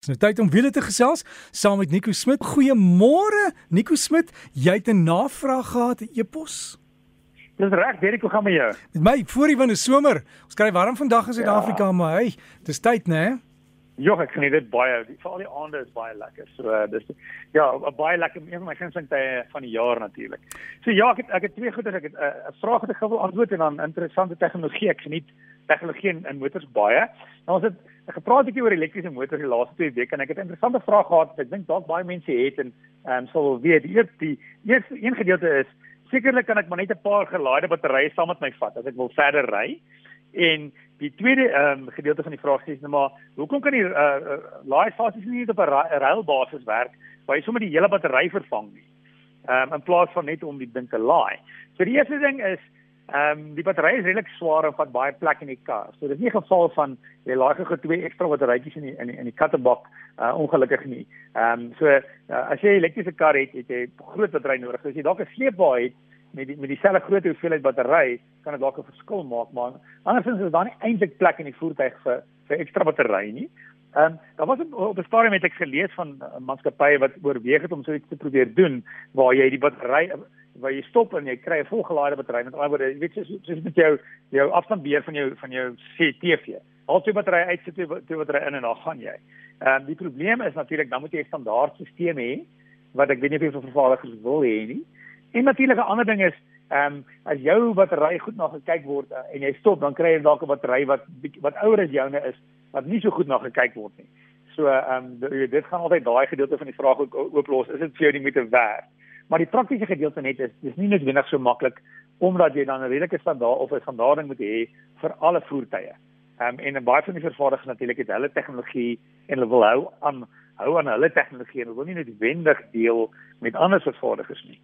Dis nou tyd om weer te gesels saam met Nico Smit. Goeiemôre Nico Smit. Jy het 'n navraag gehad, 'n e-pos. Dis reg, Derek, hoe gaan met jou? Met my voor die winde somer. Ons kry warm vandag in Suid-Afrika, ja. maar hey, dis tyd, né? Ja, ek geniet dit baie. Veral die aande is baie lekker. So uh, dis ja, baie lekker een van my gunsteling tye van die jaar natuurlik. So ja, ek het ek het twee goeie ek het eh, 'n uh, vraag wat ek wil antwoord en dan interessante tegnologie. Ek geniet tegnologie in, motors baie. Nou ons het gepraat 'n bietjie oor elektriese motors die laaste twee weke en ek het 'n interessante vraag gehad wat ek dink dalk baie mense het en ehm um, sal weet die eerste die eerste een gedeelte is sekerlik kan ek maar net 'n paar gelaaide batterye saam met my vat as ek wil verder ry. En die tweede ehm um, gedeelte van die vraag is nou maar hoekom kan die uh, uh, laaistasies nie op 'n rail basis werk waar jy sommer die hele battery vervang nie. Ehm um, in plaas van net om die ding te laai. So die eerste ding is Ehm um, die battery is redelik swaar en vat baie plek in die kar. So dis nie 'n geval van jy laai gou twee ekstra batterytjies in die in die, in die kattebak uh, ongelukkig nie. Ehm um, so uh, as jy 'n elektriese kar het, het jy groot battery nodig. So as jy dalk 'n sleepwa het met die, met dieselfde groot hoeveelheid battery, kan dit dalk 'n verskil maak, maar andersins is daar nie eintlik plek in die voertuig vir vir ekstra battery nie. Ehm um, daar was op 'n stadium het ek gelees van uh, maatskappye wat oorweeg het om so iets te probeer doen waar jy die battery waar jy stop en jy kry 'n volgelaaide battery met ander woorde jy weet soos soos met jou jou afstandbeheer van jou van jou CTV. Al twee batterye uit sit twee batterye in en dan gaan jy. Ehm um, die probleem is natuurlik dan moet jy 'n standaard stelsel hê wat ek weet nie of vir vervaardigers wil hê nie. En natuurlik 'n ander ding is ehm um, as jou battery goed na gekyk word uh, en jy stop dan kry jy dalk 'n battery wat wat ouer as joune is wat nie so goed na gekyk word nie. So ehm um, dit gaan altyd daai gedeelte van die vraag ook ooplos. Is dit vir jou nie met 'n werk? Maar die praktiese gedeelte net is dis nie noodwendig so maklik omdat jy dan 'n redelike standaard of 'n standaarding moet hê vir alle voertuie. Ehm um, en baie van die vervaardigers natuurlik het hulle tegnologie en hulle wil hou aan hou aan hulle tegnologie en hulle wil nie noodwendig deel met ander vervaardigers nie.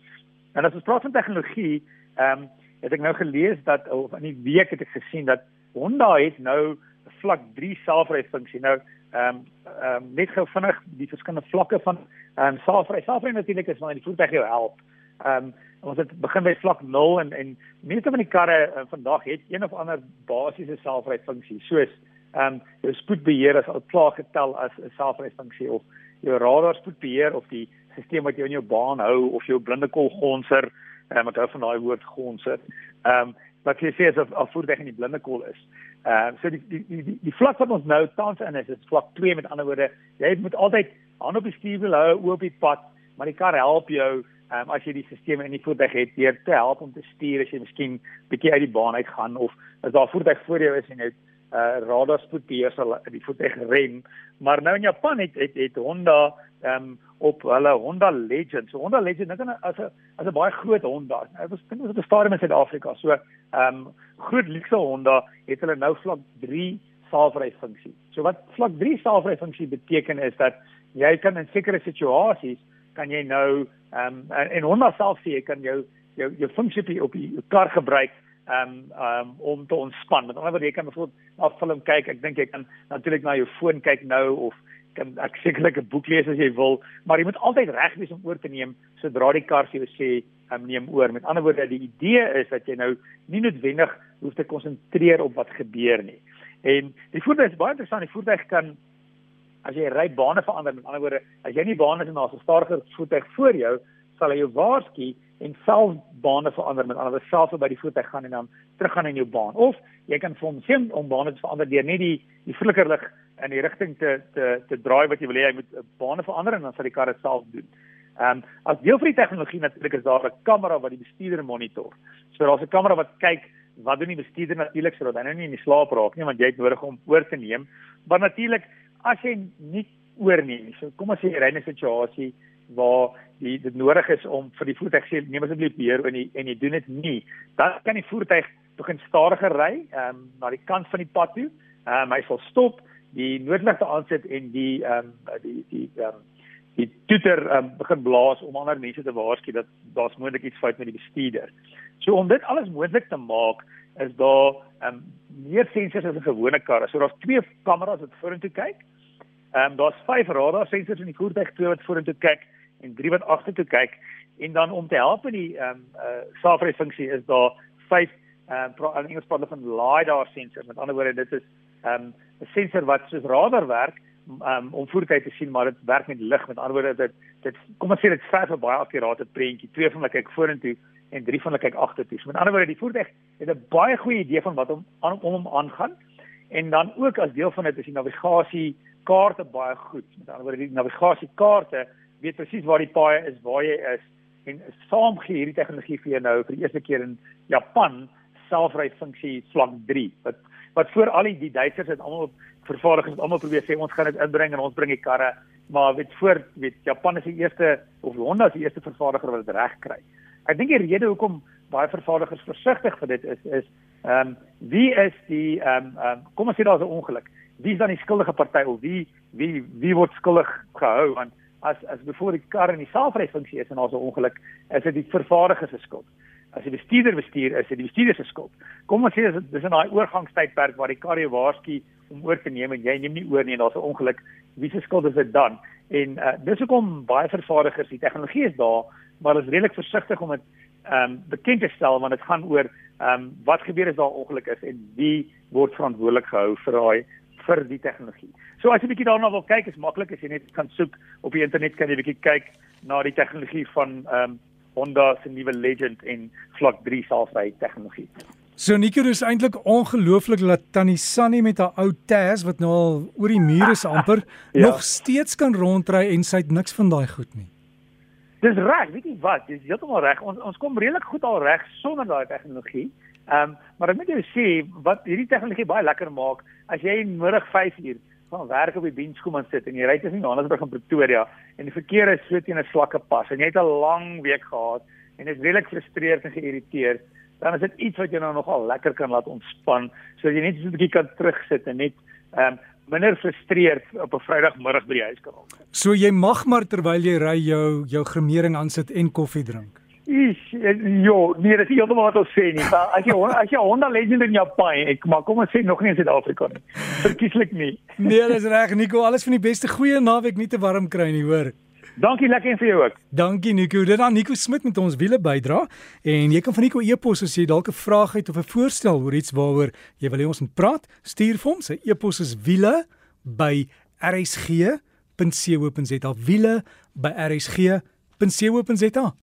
En as ons praat van tegnologie, ehm um, het ek nou gelees dat of in die week het ek gesien dat Honda het nou vlak 3 selfryfunksie. Nou ehm um, ehm um, net gou vinnig die verskillende vlakke van ehm um, selfry. Selfry natuurlik is wanneer die voertuig jou help. Ehm um, ons het begin by vlak 0 en en meeste van die karre uh, vandag het een of ander basiese selfry funksie soos ehm um, jou spoedbeheer is al klaar getel as 'n selfry funksie of jou radar spoedbeheer of die stelsel wat jou in jou baan hou of jou blinde kol gonser ehm um, ek hou van daai woord gonser. Ehm um, wat jy sê as 'n voertuig in die blinde kol is. Ehm uh, so die die die die vlak wat ons nou tans in is, is vlak 2 met ander woorde, jy moet altyd hand op die stuurwiel hou, oop die pad, maar die kar help jou ehm um, as jy die stelsel in die voertuig het deur te help om te stuur as jy miskien bietjie uit die baan uit gaan of as daar voertuig voor jou is en jy uh radar spoedbeheer sal die voertuig rem. Maar nou in Japan het het, het Honda ehm um, op hulle Honda Legend. So Honda Legend is 'n as 'n as 'n baie groot Honda. Hy was dink op 'n stadium in Suid-Afrika. So ehm um, groot luxe Honda het hulle nou vlak 3 selfry funksie. So wat vlak 3 selfry funksie beteken is dat jy kan in sekere situasies kan jy nou ehm um, en Honda self sê jy kan jou jou jou funksie op die kar gebruik um um om te ontspan. Met ander woorde jy kan byvoorbeeld na film kyk. Ek dink jy kan natuurlik na jou foon kyk nou of kan ek sekerlik 'n boek lees as jy wil, maar jy moet altyd reg wees om oor te neem sodra die kar vir jou sê um, neem oor. Met ander woorde, die idee is dat jy nou nie noodwendig hoef te konsentreer op wat gebeur nie. En die voertuig is baie interessant. Die voertuig kan as jy ry bane verander, met ander woorde, as jy nie bane het en daar's 'n stadiger voertuig voor jou, sal hy jou waarsku en self bane verander met ander woorde self by die voertuig gaan en dan teruggaan in jou baan. Of jy kan vir hom sê om bane te verander deur net die die flikkerlig in die rigting te te te draai wat jy wil hê hy moet uh, bane verander en dan sal die kar dit self doen. Ehm um, as deel van die tegnologie natuurlik is daar 'n kamera wat die bestuurder monitor. So daar's 'n kamera wat kyk wat doen die bestuurder natuurlik sodat hy nou nie in die slaap raak nie want jy het nodig om oor te neem. Maar natuurlik as jy nie oorneem nie. So kom ons sê jy ry 'n situasie waar die dit nodig is om vir die voertuig sê neem asseblief beheer en jy en jy doen dit nie. Dan kan die voertuig begin stadiger ry ehm um, na die kant van die pad toe. Ehm um, hy sal stop die noodligte aansit en die ehm um, die die um, die toeter um, begin blaas om ander mense te waarsku dat daar's moontlik iets fout met die bestuurder. So om dit alles moontlik te maak is daar ehm um, meer sensors as 'n gewone kar. So daar's twee kameras wat vorentoe kyk. Ehm um, daar's vyf radar sensors in die voertuig, twee wat vorentoe kyk en drie wat agtertoe kyk. En dan om te help met die ehm um, uh selfry funksie is daar vyf ehm uh, in Engels praat hulle van lidar sensors. Met ander woorde dit is ehm um, 'n sensor wat soos radar werk, um, om voertuie te sien, maar dit werk met lig. Met ander woorde dit dit kom ons sê dit skryf 'n baie akkurate prentjie. Twee van hulle kyk vorentoe en drie van hulle kyk agtertoe. So met ander woorde die voertuig het 'n baie goeie idee van wat hom aan om hom aangaan. En dan ook as deel van dit is die navigasie kaarte baie goed. Met ander woorde die navigasie kaarte weet presies waar die paai is, waar jy is en saam gee hierdie tegnologie vir jou nou vir die eerste keer in Japan selfry funksie vlak 3 wat wat voor al die, Duitsers het almal vervaardigers het almal probeer sê ons gaan dit inbring en ons bring die karre maar weet voor weet Japan is die eerste of Honda is die eerste vervaardiger wat dit reg kry. Ek dink die rede hoekom baie vervaardigers versigtig vir dit is is ehm um, wie is die ehm um, um, kom ons sê daar's 'n ongeluk. Wie is dan die skuldige party of wie wie wie word skuldig gehou want as as voor die kar in die selfry funksie is en daar's 'n ongeluk, is dit die vervaardiger se skuld as die bestuurder bestuur is dit die bestuurder se skuld. Kom ons sê dis in daai oorgangstydperk waar die kar jou waarsku om oor te neem en jy neem nie oor nie en daar's 'n ongeluk, wie se skuld is dit dan? En uh, dis hoekom baie vervaardigers die tegnologie is daar, maar hulle is redelik versigtig om dit ehm um, bekend te stel want dit gaan oor ehm um, wat gebeur as daar ongeluk is en wie word verantwoordelik gehou vir daai vir die tegnologie. So as jy bietjie daarna wil kyk, is maklik as jy net kan soek op die internet kan jy bietjie kyk na die tegnologie van ehm um, Honda se nuwe Legend en vlak 3 selfry tegnologie. So Nico is eintlik ongelooflik dat Tannie Sunny met haar ou Taz wat nou al oor die mure is amper ja. nog steeds kan rondry en sy het niks van daai goed nie. Dis reg, weet jy wat? Dis heeltemal reg. Ons ons kom redelik goed al reg sonder daai tegnologie. Ehm um, maar ek moet jou sê wat hierdie tegnologie baie lekker maak as jy in middag 5 uur van werk op die dienskom aan sit en jy ry tussen Johannesburg en Pretoria en die verkeer is so teen 'n slakke pas en jy het 'n lang week gehad en is redelik gefrustreerd en geïrriteerd, dan is dit iets wat jou nou nogal lekker kan laat ontspan sodat jy net so 'n bietjie kan terugsit en net ehm um, minder frustreerd op 'n Vrydagmiddag by die huis kan kom. So jy mag maar terwyl jy ry jou jou gremering aansit en koffie drink. Is jo, nee, dit is heeltemal wat ons sê nie. As jy as jy Honda Legend in Japan, ek maar kom ons sê nog nie in Suid-Afrika nie. Verkieslik nie. Nee, dis reg Nico, alles van die beste. Goeie naweek, nie te warm kry nie, hoor. Dankie lekker en vir jou ook. Dankie Nico. Dit dan Nico Smit met ons wiele bydra en jy kan van Nico e-pos as jy dalk 'n vraag het of 'n voorstel oor iets waaroor jy wil hê ons moet praat, stuur vir hom. Sy e-pos is wiele by rsg.co.za. wiele by rsg.co.za.